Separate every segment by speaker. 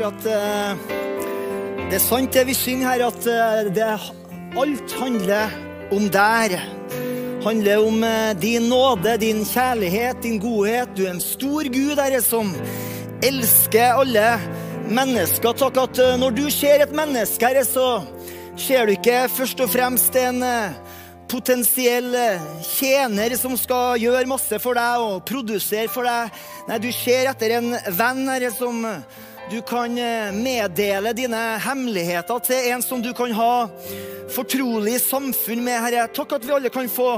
Speaker 1: for at eh, det er sant det vi synger her, at eh, det, alt handler om deg. handler om eh, din nåde, din kjærlighet, din godhet. Du er en stor Gud, Herre, som elsker alle mennesker. Takk at når du ser et menneske, Herre, så ser du ikke først og fremst en potensiell tjener som skal gjøre masse for deg og produsere for deg. Nei, du ser etter en venn, Herre, som du kan eh, meddele dine hemmeligheter til. En som du kan ha fortrolig samfunn med, Herre. Takk at vi alle kan få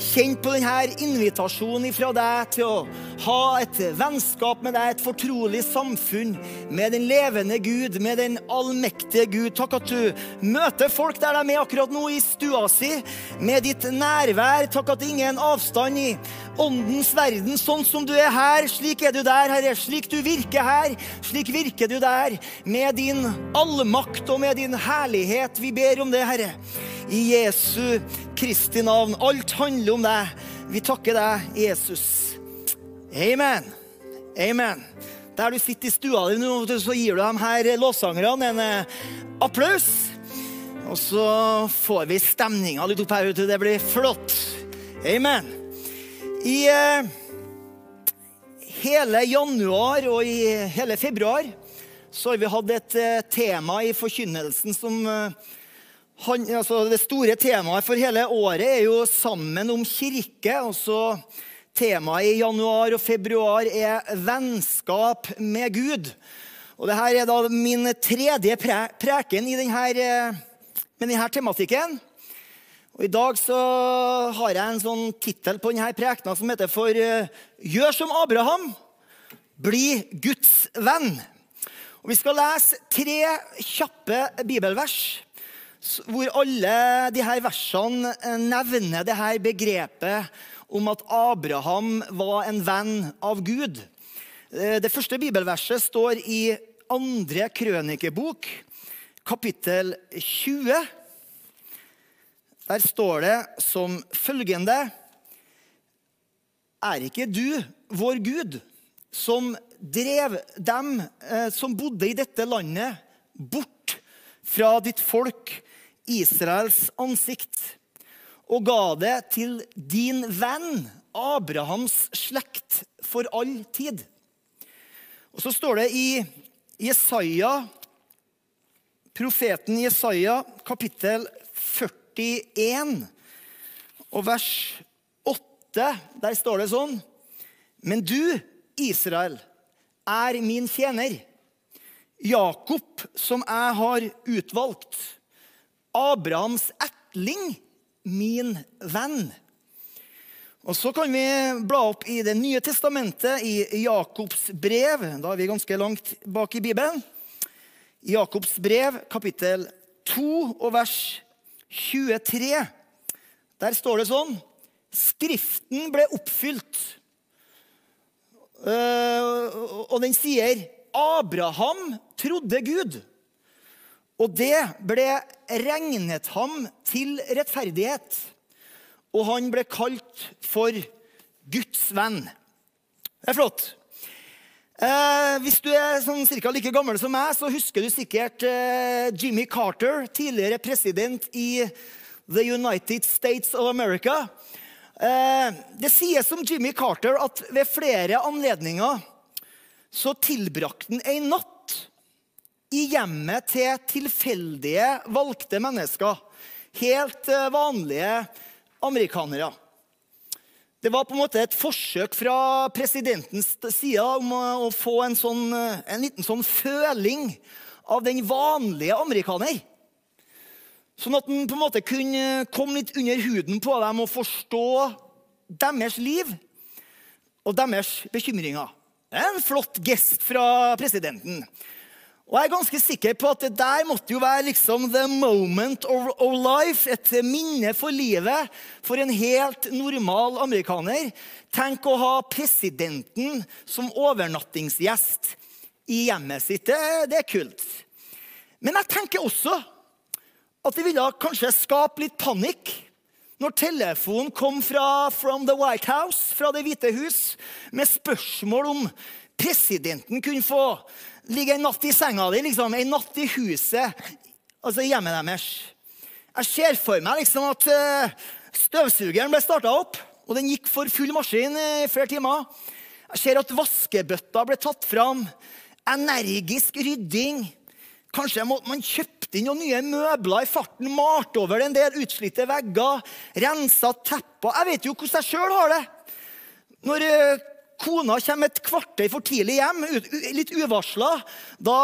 Speaker 1: kjenne på denne invitasjonen fra deg til å ha et vennskap med deg, et fortrolig samfunn med den levende Gud, med den allmektige Gud. Takk at du møter folk der de er akkurat nå, i stua si, med ditt nærvær. Takk at det er ingen avstand i åndens verden. Sånn som du er her, slik er du der, Herre. Slik du virker her, slik virker du der. Med din allmakt og med din herlighet. Vi ber om det, Herre. I Jesu Kristi navn. Alt handler om deg. Vi takker deg, Jesus. Amen. Amen. Der du sitter i stua di nå, så gir du dem her låtsangerne en eh, applaus. Og så får vi stemninga litt opp her ute. Det blir flott. Amen. I eh, hele januar og i hele februar så har vi hatt et eh, tema i forkynnelsen som eh, han, altså Det store temaet for hele året er jo 'Sammen om kirke'. og Temaet i januar og februar er 'Vennskap med Gud'. Og Dette er da min tredje pre preken denne, med denne tematikken. Og I dag så har jeg en sånn tittel på denne prekena som heter for 'Gjør som Abraham, bli Guds venn'. Og Vi skal lese tre kjappe bibelvers hvor alle de her versene nevner det her begrepet om at Abraham var en venn av Gud. Eh, det første bibelverset står i andre krønikebok, kapittel 20. Der står det som følgende Er ikke du, vår Gud, som drev dem eh, som bodde i dette landet, bort fra ditt folk Israels ansikt og ga det til din venn Abrahams slekt for all tid. Og så står det i Jesaja, profeten Jesaja, kapittel 41 og vers 8. Der står det sånn Men du, Israel, er min tjener. Jakob, som jeg har utvalgt. Abrahams etling, min venn. Og Så kan vi bla opp i Det nye testamentet, i Jakobs brev. Da er vi ganske langt bak i Bibelen. Jakobs brev, kapittel 2 og vers 23. Der står det sånn Skriften ble oppfylt, eh, og den sier Abraham trodde Gud. Og det ble regnet ham til rettferdighet. Og han ble kalt for Guds venn. Det er flott. Eh, hvis du er sånn cirka like gammel som meg, så husker du sikkert eh, Jimmy Carter, tidligere president i The United States of America. Eh, det sies om Jimmy Carter at ved flere anledninger så tilbrakte han ei natt i hjemmet til tilfeldige, valgte mennesker. Helt eh, vanlige amerikanere. Det var på en måte et forsøk fra presidentens side om å få en, sånn, eh, en liten sånn føling av den vanlige amerikaner. Sånn at han på en måte kunne komme litt under huden på dem og forstå deres liv og deres bekymringer. Det er en flott gest fra presidenten. Og jeg er ganske sikker på at det der måtte jo være liksom the moment of, of life. Et minne for livet for en helt normal amerikaner. Tenk å ha presidenten som overnattingsgjest i hjemmet sitt. Det, det er kult. Men jeg tenker også at det ville kanskje skape litt panikk når telefonen kom fra From the White House, fra Det hvite hus, med spørsmål om presidenten kunne få ligge en natt i senga di, liksom, en natt i huset, altså hjemmet deres. Jeg ser for meg liksom at uh, støvsugeren ble starta opp, og den gikk for full maskin i flere timer. Jeg ser at vaskebøtta ble tatt fram. Energisk rydding. Kanskje man kjøpte inn noen nye møbler i farten, malt over en del utslitte vegger, rensa tepper. Jeg vet jo hvordan jeg sjøl har det. Når uh, kona kommer et kvarter for tidlig hjem, litt uvarsla, da,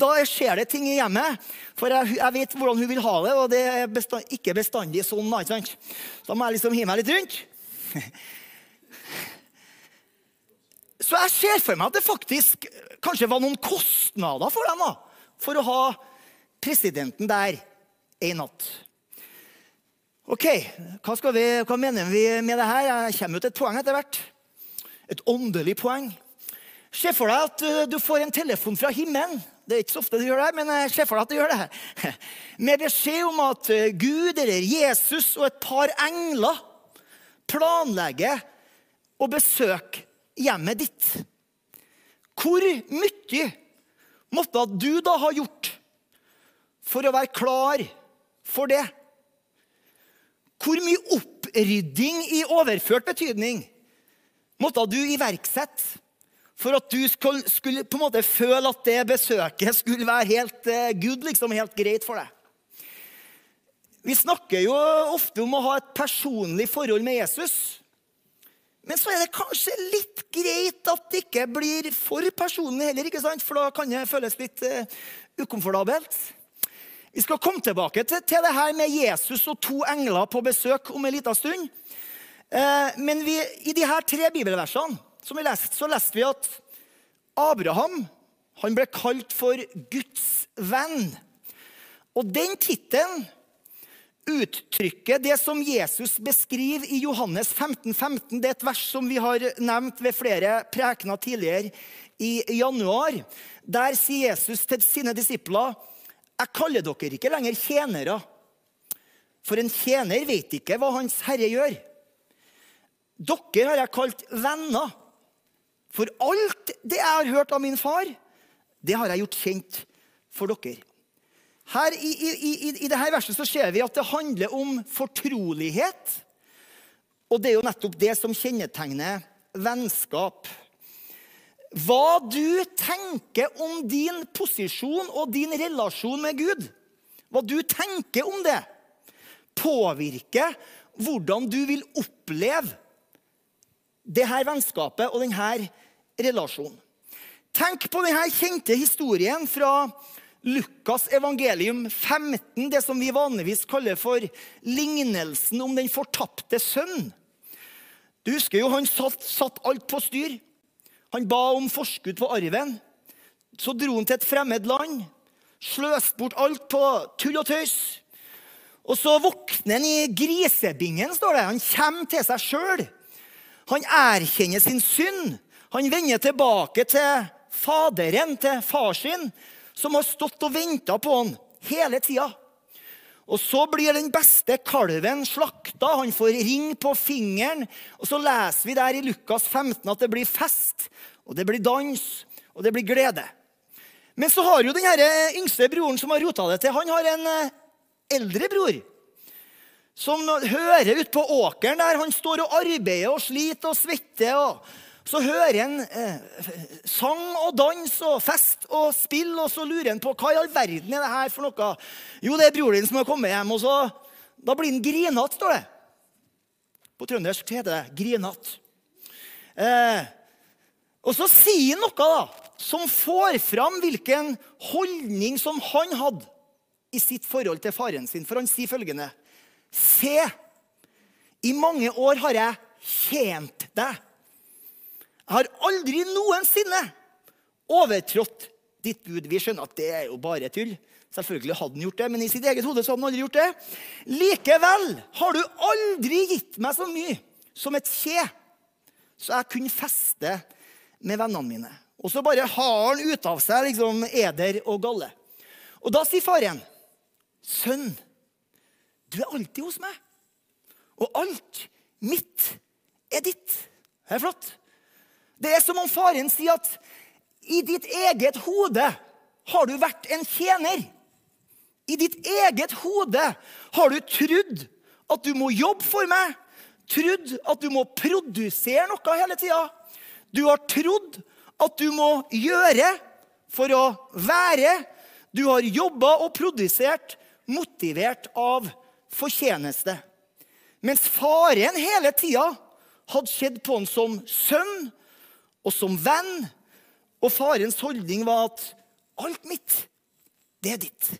Speaker 1: da, skjer det ting i hjemmet. For jeg, jeg, vet hvordan hun vil ha det, og det er bestand, ikke bestandig sånn. sant? Da må jeg liksom hive meg litt rundt. Så jeg ser for meg at det faktisk kanskje var noen kostnader for dem da, for å ha presidenten der en natt. Ok, hva, vi, hva mener vi med det her? Jeg kommer jo til et poeng etter hvert et åndelig poeng. Se for deg at eh, du får en telefon fra himmelen. Det er ikke så ofte du gjør det, men eh, se for deg at du gjør det. Med beskjed om at eh, Gud eller Jesus og et par engler planlegger å besøke hjemmet ditt. Hvor mye måtte du da ha gjort for å være klar for det? Hvor mye opprydding i overført betydning måtte du iverksette for at du skulle, skulle, på en måte føle at det besøket skulle være helt uh, good, liksom helt greit for deg. Vi snakker jo ofte om å ha et personlig forhold med Jesus. Men så er det kanskje litt greit at det ikke blir for personlig heller, ikke sant? for da kan det føles litt uh, ukomfortabelt. Vi skal komme tilbake til, til det her med Jesus og to engler på besøk om en liten stund. Eh, men vi, i de her tre bibelversene som vi leste, så leste vi at Abraham han ble kalt for Guds venn. Og den tittelen uttrykker det som Jesus beskriver i Johannes 15, 15. Det er et vers som vi har nevnt ved flere prekener tidligere i januar. Der sier Jesus til sine disipler jeg kaller dere ikke lenger tjenere, for en tjener vet ikke hva hans herre gjør. Dere har jeg kalt venner. For alt det jeg har hørt av min far, det har jeg gjort kjent for dere. Her I, i, i, i dette verset så ser vi at det handler om fortrolighet. Og det er jo nettopp det som kjennetegner vennskap. Hva du tenker om din posisjon og din relasjon med Gud, hva du tenker om det, påvirker hvordan du vil oppleve det her vennskapet og denne relasjonen. Tenk på denne kjente historien fra Lukas evangelium 15, det som vi vanligvis kaller for lignelsen om den fortapte sønn. Du husker jo han satt, satt alt på styr. Han ba om forskudd på arven. Så dro han til et fremmed land, sløste bort alt på tull og tøys. Og så våkner han i grisebingen, står det. Han kommer til seg sjøl. Han erkjenner sin synd. Han vender tilbake til faderen, til far sin, som har stått og venta på han hele tida. Og Så blir den beste kalven slakta. Han får ring på fingeren. Og Så leser vi der i Lukas 15 at det blir fest, og det blir dans, og det blir glede. Men så har jo den yngste broren som har rota det til, han har en eh, eldre bror som hører ute på åkeren der han står og arbeider og sliter og svetter. og så hører han eh, sang og dans og fest og spill, og så lurer han på hva i all verden er det her for noe. Jo, det er broren din som har kommet hjem, og så, da blir han grinete, står det. På trøndersk heter det grinete. Eh, og så sier han noe da, som får fram hvilken holdning som han hadde i sitt forhold til faren sin. For han sier følgende Se, i mange år har jeg tjent deg. Jeg har aldri noensinne overtrådt ditt bud. Vi skjønner at det er jo bare tull. Selvfølgelig hadde han gjort det, men i sitt eget hode så hadde han aldri gjort det. Likevel har du aldri gitt meg så mye som et kje, så jeg kunne feste med vennene mine. Og så bare har han ut av seg liksom eder og galle. Og da sier faren, 'Sønn, du er alltid hos meg. Og alt mitt er ditt. Det er flott. Det er som om faren sier at I ditt eget hode har du vært en tjener. I ditt eget hode har du trodd at du må jobbe for meg, trodd at du må produsere noe hele tida. Du har trodd at du må gjøre for å være. Du har jobba og produsert motivert av fortjeneste. Mens faren hele tida hadde sett på han som sønn og som venn. Og farens holdning var at alt mitt, det er ditt.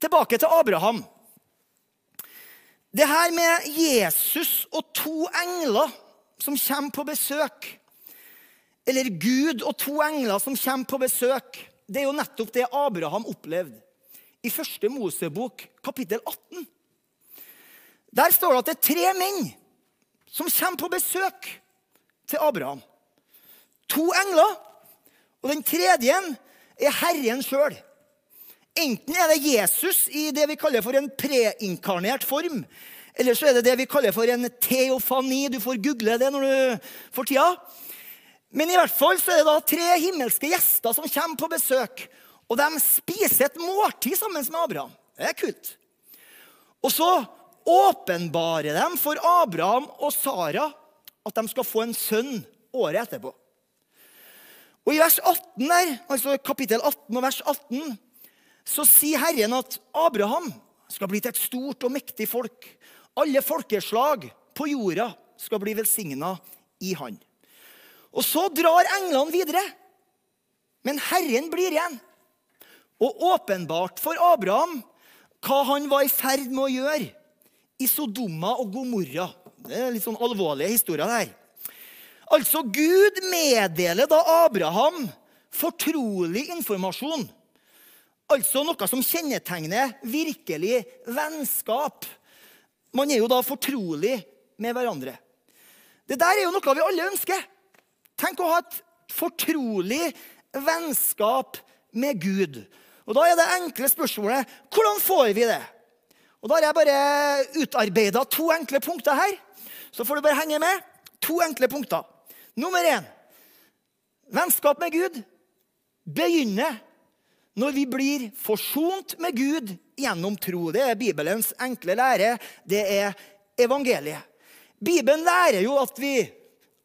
Speaker 1: Tilbake til Abraham. Det her med Jesus og to engler som kommer på besøk, eller Gud og to engler som kommer på besøk, det er jo nettopp det Abraham opplevde i første Mosebok, kapittel 18. Der står det at det er tre menn som kommer på besøk til Abraham. To engler, og den tredje er Herren sjøl. Enten er det Jesus i det vi kaller for en preinkarnert form, eller så er det det vi kaller for en teofani. Du får google det når du får tida. Men i hvert fall så er det da tre himmelske gjester som kommer på besøk. Og de spiser et måltid sammen med Abraham. Det er kult. Og så åpenbarer dem for Abraham og Sara at de skal få en sønn året etterpå. Og I vers 18 der, altså kapittel 18 og vers 18 så sier Herren at Abraham skal bli til et stort og mektig folk. Alle folkeslag på jorda skal bli velsigna i han. Og så drar englene videre. Men Herren blir igjen og åpenbart for Abraham hva han var i ferd med å gjøre i Sodoma og Gomorra. Det er litt sånn alvorlige historier der. Altså, Gud meddeler da Abraham fortrolig informasjon. Altså noe som kjennetegner virkelig vennskap. Man er jo da fortrolig med hverandre. Det der er jo noe vi alle ønsker. Tenk å ha et fortrolig vennskap med Gud. Og Da er det enkle spørsmålet hvordan får vi det? Og Da har jeg bare utarbeida to enkle punkter her. Så får du bare henge med. To enkle punkter. Nummer én vennskap med Gud begynner når vi blir forsont med Gud gjennom tro. Det er Bibelens enkle lære. Det er evangeliet. Bibelen lærer jo at vi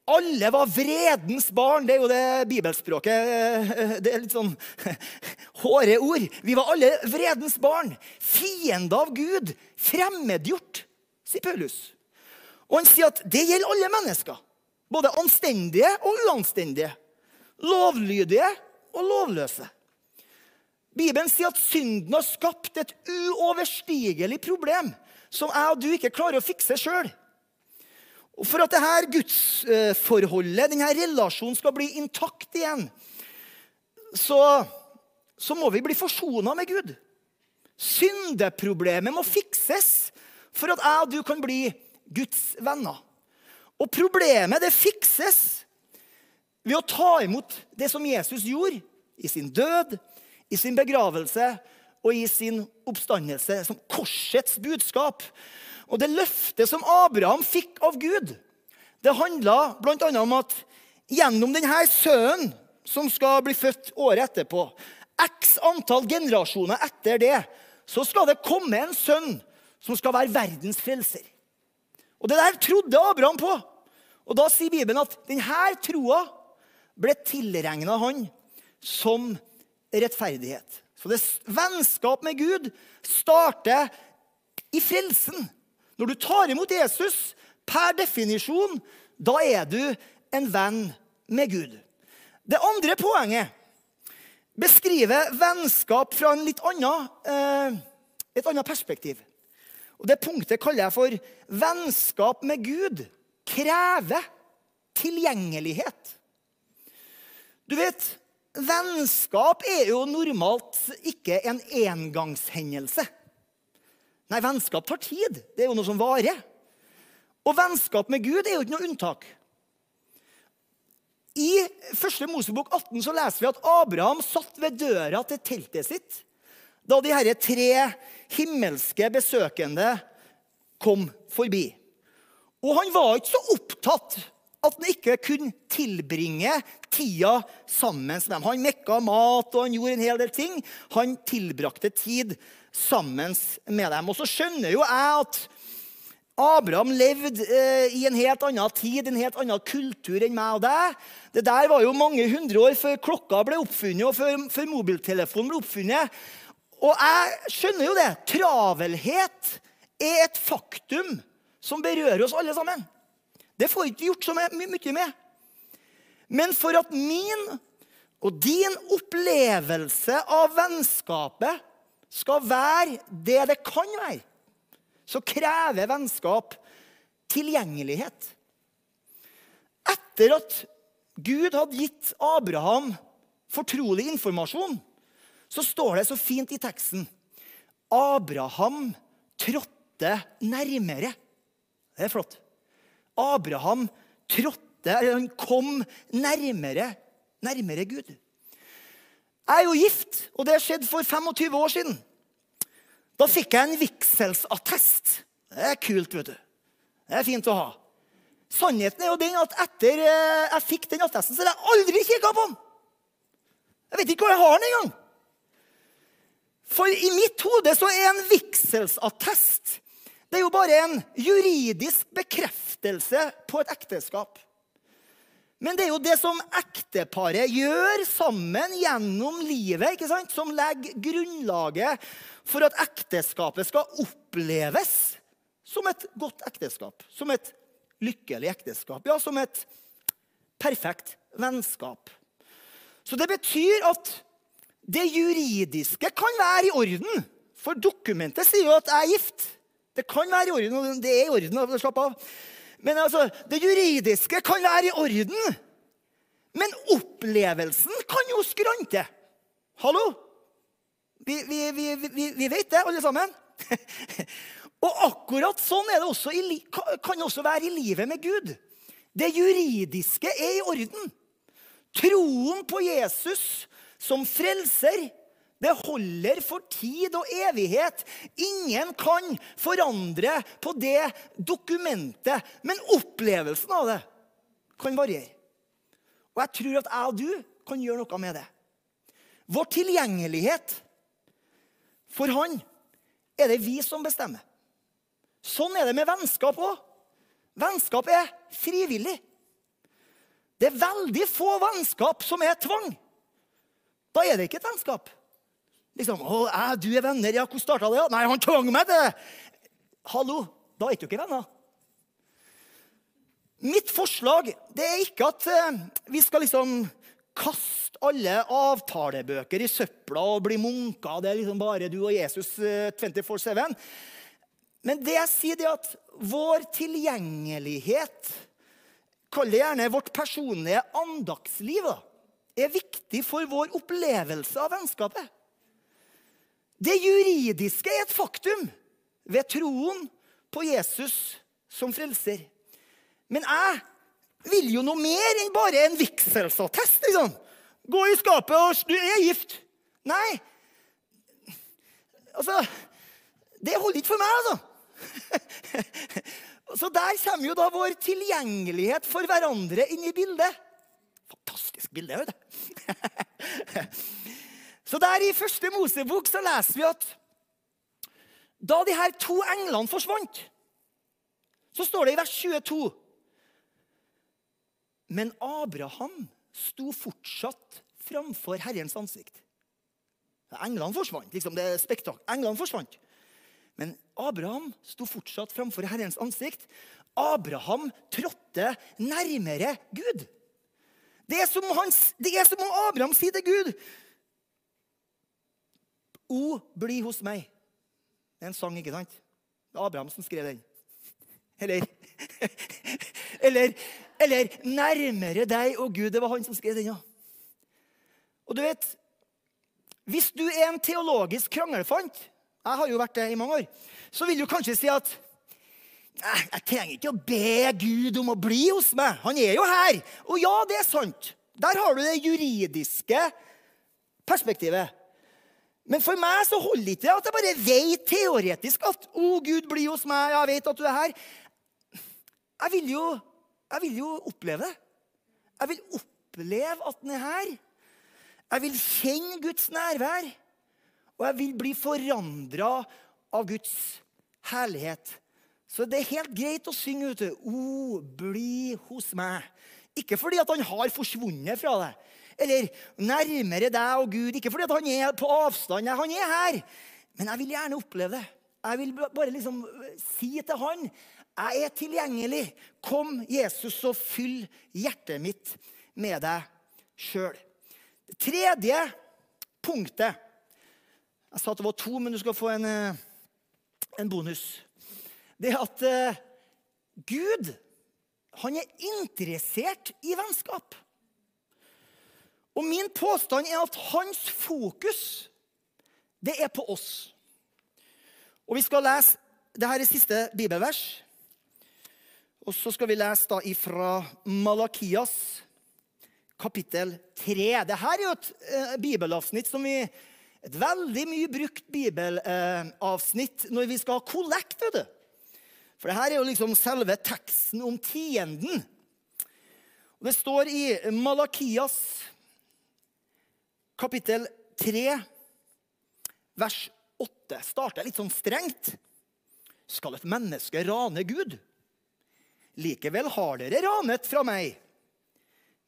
Speaker 1: alle var vredens barn. Det er jo det bibelspråket Det er litt sånn hårde ord. Vi var alle vredens barn. Fiende av Gud. Fremmedgjort, sier Paulus. Og han sier at det gjelder alle mennesker. Både anstendige og uanstendige. Lovlydige og lovløse. Bibelen sier at synden har skapt et uoverstigelig problem som jeg og du ikke klarer å fikse sjøl. For at dette gudsforholdet, denne relasjonen, skal bli intakt igjen, så, så må vi bli forsona med Gud. Syndeproblemet må fikses for at jeg og du kan bli Guds venner. Og problemet det fikses ved å ta imot det som Jesus gjorde i sin død, i sin begravelse og i sin oppstandelse, som korsets budskap. Og det løftet som Abraham fikk av Gud, det handla bl.a. om at gjennom denne sønnen som skal bli født året etterpå, x antall generasjoner etter det, så skal det komme en sønn som skal være verdens frelser. Og Det der trodde Abraham på. Og Da sier Bibelen at denne troa ble tilregna han som rettferdighet. Så det vennskap med Gud starter i frelsen. Når du tar imot Jesus, per definisjon, da er du en venn med Gud. Det andre poenget beskriver vennskap fra annen, eh, et annet perspektiv. Og Det punktet kaller jeg for 'vennskap med Gud krever tilgjengelighet'. Du vet, Vennskap er jo normalt ikke en engangshendelse. Nei, vennskap tar tid. Det er jo noe som varer. Og vennskap med Gud er jo ikke noe unntak. I 1. Mosebok 18 så leser vi at Abraham satt ved døra til teltet sitt da de herre tre himmelske besøkende kom forbi. Og han var ikke så opptatt at han ikke kunne tilbringe tida sammen med dem. Han mekka mat og han gjorde en hel del ting. Han tilbrakte tid sammen med dem. Og så skjønner jo jeg at Abraham levde eh, i en helt annen tid, en helt annen kultur enn meg og deg. Det der var jo mange hundre år før klokka ble oppfunnet, og før, før mobiltelefonen ble oppfunnet. Og jeg skjønner jo det. Travelhet er et faktum som berører oss alle sammen. Det får ikke gjort så mye med. Men for at min og din opplevelse av vennskapet skal være det det kan være, så krever vennskap tilgjengelighet. Etter at Gud hadde gitt Abraham fortrolig informasjon, så står det så fint i teksten Abraham trådte nærmere. Det er flott. Abraham trådte, eller han kom nærmere, nærmere Gud. Jeg er jo gift, og det skjedde for 25 år siden. Da fikk jeg en vigselsattest. Det er kult, vet du. Det er fint å ha. Sannheten er jo den at etter eh, jeg fikk den attesten, så har jeg aldri kikka på den. Jeg vet ikke hvor jeg har den engang. For i mitt hode så er en vigselsattest det er jo bare en juridisk bekreftelse på et ekteskap. Men det er jo det som ekteparet gjør sammen gjennom livet, ikke sant? som legger grunnlaget for at ekteskapet skal oppleves som et godt ekteskap. Som et lykkelig ekteskap. Ja, som et perfekt vennskap. Så det betyr at det juridiske kan være i orden. For dokumentet sier jo at jeg er gift. Det kan være i orden. Det er i orden. Slapp av. Men altså, det juridiske kan være i orden. Men opplevelsen kan jo skrante. Hallo? Vi, vi, vi, vi vet det, alle sammen. Og akkurat sånn det også i, kan det også være i livet med Gud. Det juridiske er i orden. Troen på Jesus som frelser det holder for tid og evighet. Ingen kan forandre på det dokumentet. Men opplevelsen av det kan variere. Og jeg tror at jeg og du kan gjøre noe med det. Vår tilgjengelighet for Han er det vi som bestemmer. Sånn er det med vennskap òg. Vennskap er frivillig. Det er veldig få vennskap som er tvang. Da er det ikke et vennskap. Liksom, 'Å, jeg, du er venner.' Ja, hvordan starta det? Ja? Nei, han tvang meg til det. Hallo, da er du ikke venner. Mitt forslag det er ikke at eh, vi skal liksom kaste alle avtalebøker i søpla og bli munker. Det er liksom bare du og Jesus eh, 24-7. Men det jeg sier, det er at vår tilgjengelighet, kall det gjerne vårt personlige andaktsliv, er viktig for vår opplevelse av vennskapet. Det juridiske er et faktum ved troen på Jesus som frelser. Men jeg vil jo noe mer enn bare en vigselsattest. Liksom. Gå i skapet og du er gift. Nei. Altså Det holder ikke for meg, altså. Så der kommer jo da vår tilgjengelighet for hverandre inn i bildet. Fantastisk bilde, vet du. Så der i første Mosebok så leser vi at da de her to englene forsvant, så står det i vers 22 Men Abraham sto fortsatt framfor Herrens ansikt. Englene forsvant. liksom det spektak. Englene forsvant. Men Abraham sto fortsatt framfor Herrens ansikt. Abraham trådte nærmere Gud. Det er som, hans, det er som om Abraham sier til Gud O, bli hos meg. Det er en sang, ikke sant? Det er Abraham som skrev den. Eller Eller, eller nærmere deg og Gud. Det var han som skrev den, ja. Og du vet, Hvis du er en teologisk kranglefant, jeg har jo vært det i mange år, så vil du kanskje si at jeg trenger ikke å be Gud om å bli hos meg. Han er jo her. Og ja, det er sant. Der har du det juridiske perspektivet. Men for meg så holder ikke det at jeg bare vet teoretisk at 'Å, Gud, bli hos meg. Jeg vet at du er her.' Jeg vil jo Jeg vil jo oppleve det. Jeg vil oppleve at den er her. Jeg vil kjenne Guds nærvær. Og jeg vil bli forandra av Guds herlighet. Så det er helt greit å synge ute. O, bli hos meg. Ikke fordi at han har forsvunnet fra deg, eller nærmere deg og Gud. Ikke fordi han er på avstand. Han er her. Men jeg vil gjerne oppleve det. Jeg vil bare liksom si til han jeg er tilgjengelig. Kom, Jesus, og fyll hjertet mitt med deg sjøl. Det tredje punktet Jeg sa at det var to, men du skal få en, eh, en bonus. Det er at uh, Gud han er interessert i vennskap. Og min påstand er at hans fokus, det er på oss. Og vi skal lese Dette er siste bibelvers. Og så skal vi lese da ifra Malakias kapittel 3. Dette er jo et eh, bibelavsnitt som vi Et veldig mye brukt bibelavsnitt eh, når vi skal ha kollekt. vet du. For dette er jo liksom selve teksten om tienden. Og det står i Malakias kapittel 3, vers 8. Starter litt sånn strengt. Skal et menneske rane Gud? Likevel har dere ranet fra meg.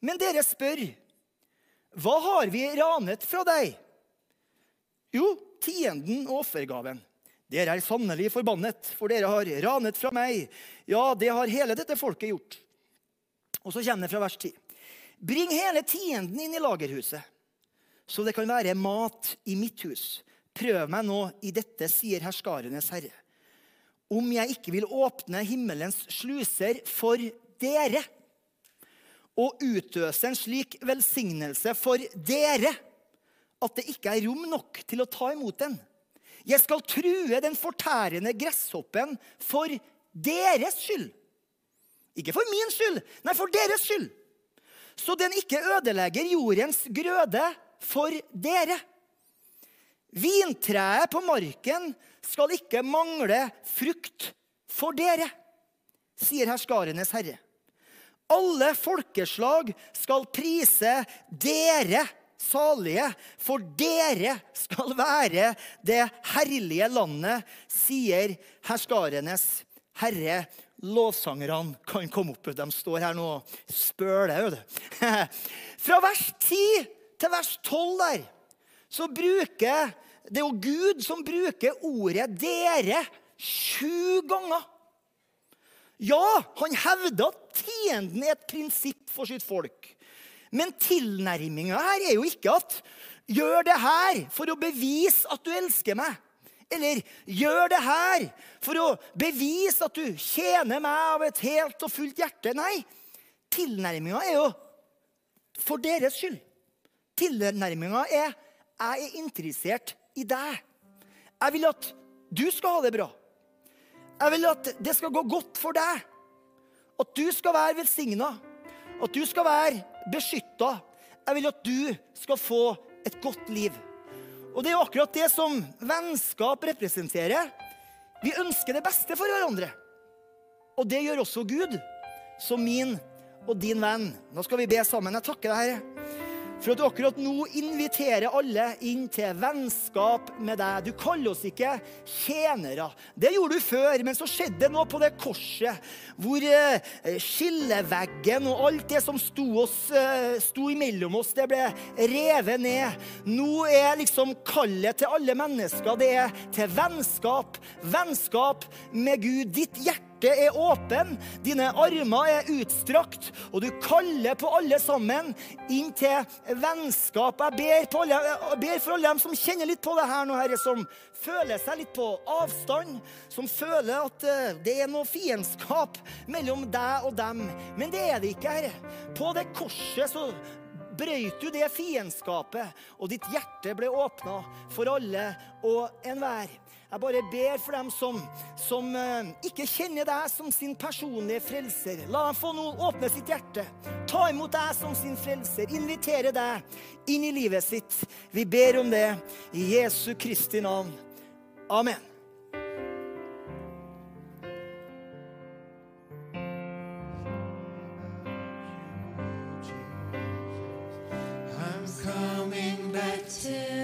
Speaker 1: Men dere spør, hva har vi ranet fra deg? Jo, tienden og offergaven. Dere er sannelig forbannet, for dere har ranet fra meg. Ja, det har hele dette folket gjort. Og så kommer det fra vers 10. Bring hele tienden inn i lagerhuset, så det kan være mat i mitt hus. Prøv meg nå i dette, sier herskarenes herre. Om jeg ikke vil åpne himmelens sluser for dere og utøse en slik velsignelse for dere at det ikke er rom nok til å ta imot den. Jeg skal true den fortærende gresshoppen for deres skyld. Ikke for min skyld, nei, for deres skyld. Så den ikke ødelegger jordens grøde for dere. Vintreet på marken skal ikke mangle frukt for dere, sier herskarenes herre. Alle folkeslag skal prise dere salige, for dere skal være det herlige landet, sier herskarenes herre. Lovsangerne kan komme opp. De står her nå og spøler. Fra vers 10 til vers 12 der, så bruker det er jo Gud som bruker ordet 'dere' sju ganger. Ja, han hevder at tienden er et prinsipp for sitt folk. Men tilnærminga her er jo ikke at 'gjør det her for å bevise at du elsker meg'. Eller 'gjør det her for å bevise at du tjener meg av et helt og fullt hjerte'. Nei, tilnærminga er jo for deres skyld. Tilnærminga er 'jeg er interessert i deg'. Jeg vil at du skal ha det bra. Jeg vil at det skal gå godt for deg. At du skal være velsigna. At du skal være beskytta. Jeg vil at du skal få et godt liv. Og det er jo akkurat det som vennskap representerer. Vi ønsker det beste for hverandre. Og det gjør også Gud, som min og din venn. Nå skal vi be sammen. Jeg takker deg, Herre for at du akkurat nå inviterer alle inn til vennskap med deg. Du kaller oss ikke tjenere. Det gjorde du før, men så skjedde det noe på det korset hvor eh, skilleveggen og alt det som sto, oss, eh, sto imellom oss, det ble revet ned. Nå er liksom kallet til alle mennesker det er til vennskap. Vennskap med Gud. Ditt hjerte hjerte er åpen, dine armer er utstrakt, og du kaller på alle sammen inn til vennskap. Jeg ber, alle, jeg ber, for alle dem som kjenner litt på det her nå, Herre, som føler seg litt på avstand, som føler at eh, det er noe fiendskap mellom deg og dem. Men det er det ikke, Herre. På det korset så brøyt du det fiendskapet, og ditt hjerte ble åpna for alle og enhver. Jeg bare ber for dem som, som eh, ikke kjenner deg som sin personlige frelser. La dem få nå åpne sitt hjerte, ta imot deg som sin frelser, invitere deg inn i livet sitt. Vi ber om det i Jesu Kristi navn. Amen. coming back to